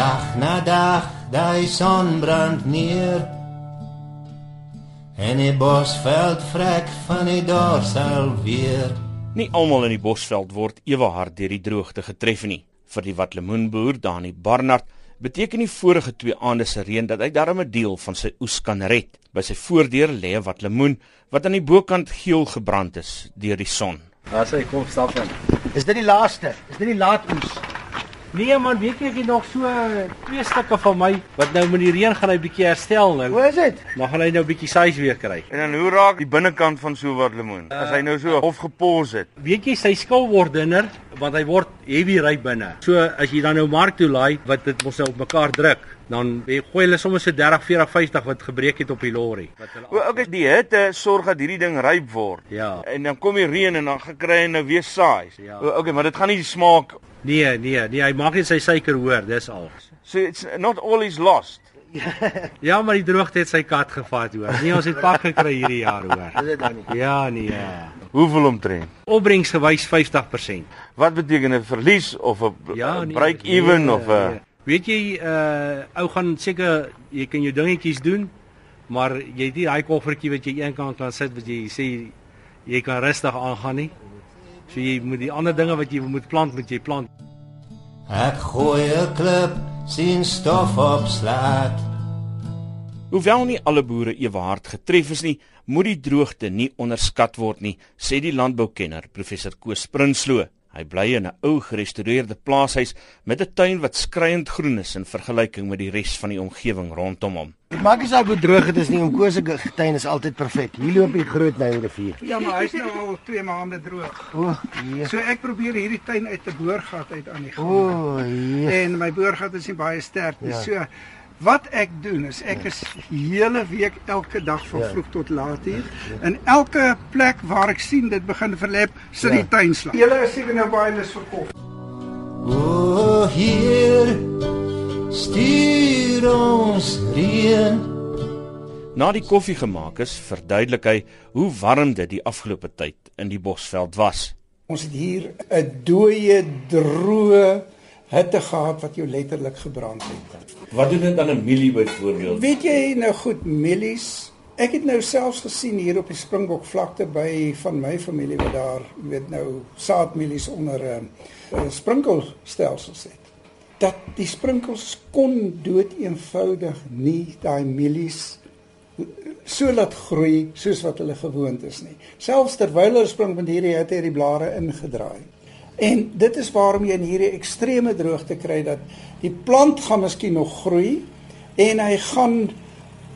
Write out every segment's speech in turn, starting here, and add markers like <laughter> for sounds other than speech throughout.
Dag na dag, daai son brand neer. En die bosveld vrek van die dorsal weer. Nie almal in die bosveld word ewe hard deur die droogte getref nie. Vir die watlemoenboer Dani Barnard beteken die vorige twee aande se reën dat hy darm 'n deel van sy oes kan red. By sy voordeur lê 'n watlemoen wat aan die bokant geel gebrand is deur die son. Daar sê kom stap in. Is dit die laaste? Is dit die laat oes? Nee man, weet jy ek het nog so twee stukke van my wat nou met die reën gaan hy bietjie herstel nou. Hoe is dit? Dan gaan hy nou bietjie size weer kry. En dan hoe raak die binnekant van so 'n watlemoen as hy nou so hof gepos het? Weet jy sy skil word dunner want hy word heavy ry binne. So as jy dan nou mark toe laai wat dit mos nou op mekaar druk, dan gooi hulle sommer so 30, 40, 50 wat gebreek het op die lorry. Wat hulle O, okay, die hitte sorg dat hierdie ding ryp word. Ja. En dan kom die reën en dan gekry en nou weer saai. Ja. O, okay, maar dit gaan nie smaak. Nee, nee, nee, hy maak net sy suiker hoor, dis al. So it's not all is lost. <laughs> Ja, maar die droogte het sy kat gevat hoor. Nee, ons het pak gekry hierdie jaar hoor. Is dit dan nie? Ja, nee. Ja. Hoeveel omtrent? Opbrengsgewys 50%. Wat beteken 'n verlies of 'n Ja, nee, break nee, even nee, of 'n nee. Weet jy, uh ou gaan seker jy kan jou dingetjies doen, maar jy het nie daai koffertjie wat jy eenkant kan sit wat jy sê jy kan rustig aangaan nie. So jy moet die ander dinge wat jy moet plant, moet jy plant. Ek gooi 'n klip, sien stof opslaat. Hoewel nie alle boere ewe hard getref is nie, moet die droogte nie onderskat word nie, sê die landboukenner professor Koos Prinsloo. Hy bly in 'n ou gerestoreerde plaashuis met 'n tuin wat skreiend groen is in vergelyking met die res van die omgewing rondom hom. Dit maak nie saak hoe droog dit is nie, om Koos se tuin is altyd perfek. Hier loop die groot Nyrivier. Ja, maar hy's nou al 2 maande droog. O, nee. So ek probeer hierdie tuin uit 'n boorgat uit aan die O, grond. nee. En my boorgat is nie baie sterk nie. Ja. So wat ek doen is ek is hele week elke dag van Ja. vroeg tot laat hier. En elke plek waar ek sien dit begin verlep, sit Ja. die tuin slaan. Julle is seker nou baie lus vir koffie. O hier stuur ons reën. Na die koffie gemaak is, verduidelik hy hoe warm dit die afgelope tyd in die Bosveld was. Ons het hier 'n dooie, droë hitte gehad wat jou letterlik gebrand het. Wat doen dit aan 'n mielie byvoorbeeld? Weet jy nou goed mielies? Ek het nou selfs gesien hier op die Springbok vlakte by van my familie wat daar weet nou saadmielies onder 'n uh, uh, sprinkelstelsels het. Dat die sprinkels kon dood eenvoudig nie daai mielies so laat groei soos wat hulle gewoond is nie. Selfs terwyl hulle spring met hierdie het hierdie blare ingedraai. En dit is waarom jy in hierdie ekstreme droogte kry dat die plant gaan miskien nog groei en hy gaan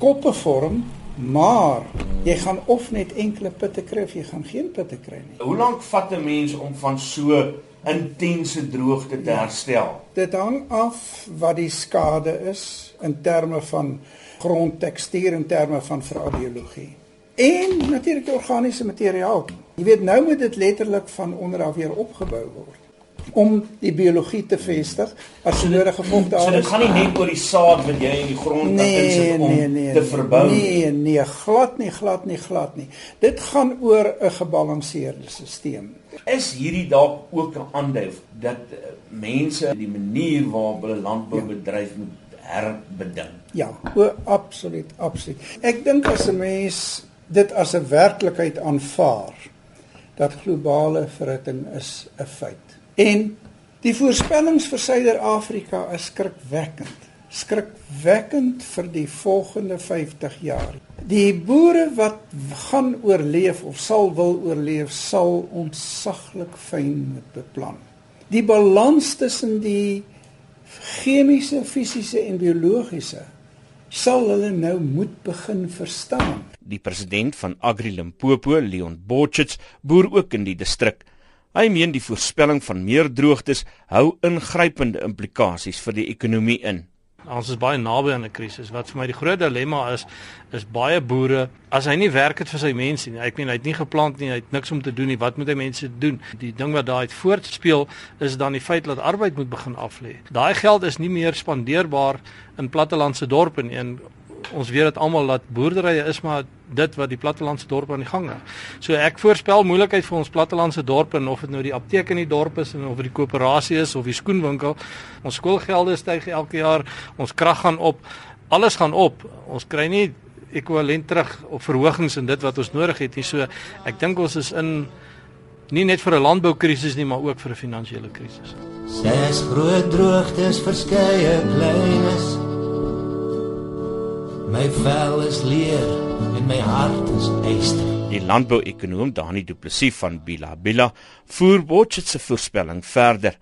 koppe vorm, maar jy gaan of net enkele pitte kry of jy gaan geen pitte kry nie. Hoe lank vat 'n mens om van so intense droogte te herstel? Dit hang af wat die skade is in terme van grondtekstuur en terme van veral biologie. En natuurlik organiese materiaal. Jy weet nou moet dit letterlik van onder af weer opgebou word om die biologie te vestig as nodige vocht daar So dit gaan nie net oor die saad wat jy in die grond Nee, insit om nee, nee. te verbou. Nee, nee, glad nie, glad nie, glad nie. Dit gaan oor 'n gebalanseerde stelsel. Is hierdie dalk ook 'n aanduif dat uh, mense die manier waarop hulle landbou bedryf moet herbedink? Ja, o, absoluut, absoluut. Ek dink as 'n mens dit as 'n werklikheid aanvaar dat globale verhitting is 'n feit. En die voorspellings vir Suider-Afrika is skrikwekkend. Skrikwekkend vir die volgende 50 jaar. Die boere wat gaan oorleef of sal wil oorleef, sal ontsaglik fyn moet beplan. Die balans tussen die chemiese, fisiese en biologiese sal hulle nou moet begin verstaan. Die president van Agri Limpopo, Leon Botchits, boer ook in die distrik. Hy meen die voorspelling van meer droogtes hou ingrypende implikasies vir die ekonomie in. Ons is baie naby aan 'n krisis. Wat vir my die groot dilemma is, is baie boere as hy nie werk het vir sy mense nie. Ek meen hy het nie geplant nie, hy het niks om te doen nie. Wat moet hy mense doen? Die ding wat daai voortspeel is dan die feit dat arbeid moet begin aflê. Daai geld is nie meer spandeerbaar in plattelandse dorpe nie. En ons weet dit almal dat boerderye is maar dit wat die plattelandse dorpe aan die gang hou. So ek voorspel moeilikheid vir ons plattelandse dorpe en of dit nou die apteek in die dorp is en of dit die koöperasie is of die skoenwinkel. Ons skoolgelde styg elke jaar, ons krag gaan op, alles gaan op. Ons kry nie ekwivalent terug op verhogings en dit wat ons nodig het nie. So ek dink ons is in nie net vir 'n landboukrisis nie, maar ook vir 'n finansiële krisis. Ses groot droogtes, verskeie kleines. My vel is leer en my hart is yster. Die landbouekonoom Dani Du Plessis van Bila Bila voer Botchet se voorspelling verder.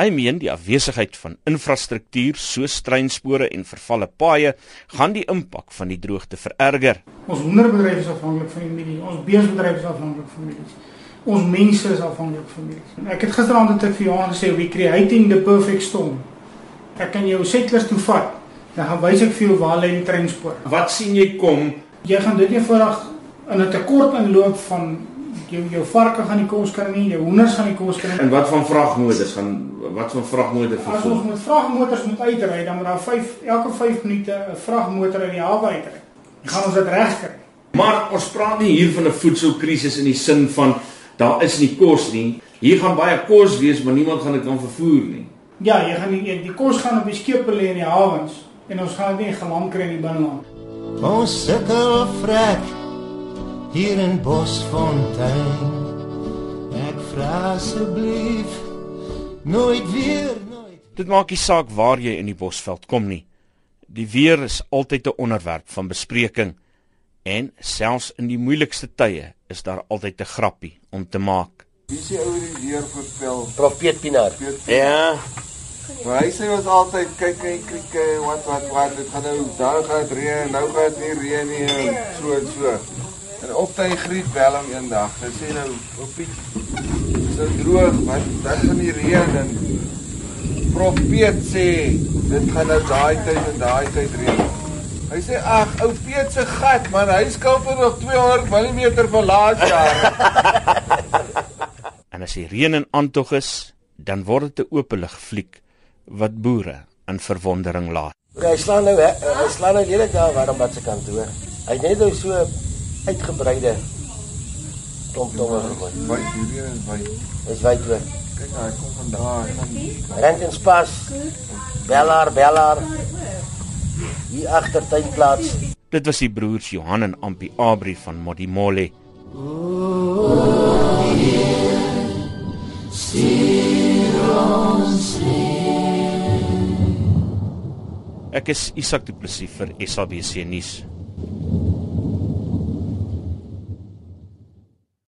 Hy meen die afwesigheid van infrastruktuur soos treinspore en vervalle paaie gaan die impak van die droogte vererger. Ons hoenderbedryf is afhanklik van die milie, ons beesbedryf is afhanklik van milie. Ons mense is afhanklik van milie. Ek het gisteraand dit vir Johan gesê, we creating the perfect storm. Ek kan jou settlers toe vat Dan gaan wys ek vir jou waar lê die treinspoor. Wat sien jy kom? Jy gaan dit eenvoudig in 'n tekort inloop van jou jou varke gaan nie kos kry nie, jou hoenders gaan nie kos kry nie. En wat van vragmotors gaan wat van vragmotors vervoer? As ons met vragmotors moet uitry, dan moet daar 5 elke 5 minute 'n vragmotor in die hawe uitry. Dan gaan ons dit regkry. Maar ons praat nie hier van 'n voedselkrisis in die sin van daar is nie kos nie. Hier gaan baie kos wees, maar niemand gaan dit kan vervoer nie. Ja, jy gaan die, die kos gaan op die skepe lê in die hawens en ons gaan dit nie geland kry in die binneland. Ons sukkel vrek hier in Bosfontein. Ek vra asseblief nooit weer nooit. Dit maak nie saak waar jy in die Bosveld kom nie. Die weer is altyd 'n onderwerp van bespreking en selfs in die moeilikste tye is daar altyd 'n grappie om te maak. Wie sê oor die weer voorspel? Profeet Pinaar. Ja. Maar hy sê ons altyd kyk en kyk wat wat wat dit gaan nou daar gaan reën, nou gaan dit nie reën nie so en so. En op hy griet bel hom eendag. Hy sê nou Piet so droog, wat wat van die reën en profeet sê dit gaan nou daai tyd en daai tyd reën. Hy sê ag ou Piet se gat man, hy skuld er nog 200 mm vir laas jaar. <laughs> en as die reën in aantog is, dan word dit 'n oopelig fliek wat boere in verwondering laat. Okay, hy slaan nou hy, hy slaan nou lelik daar waarom wat se kant toe. Hy het net nou so uitgebreide klomp tomme gegooi. Wyd hierdie is wyd. Dis wyd hoor. Kyk hy kom van daar van Rentenspas. Bellaar, Bellaar. Hier agter tuinplaas. Dit was die broers Johan en Ampi Abri van Modimole. Ek is Isak Du Plessis vir SABC nuus.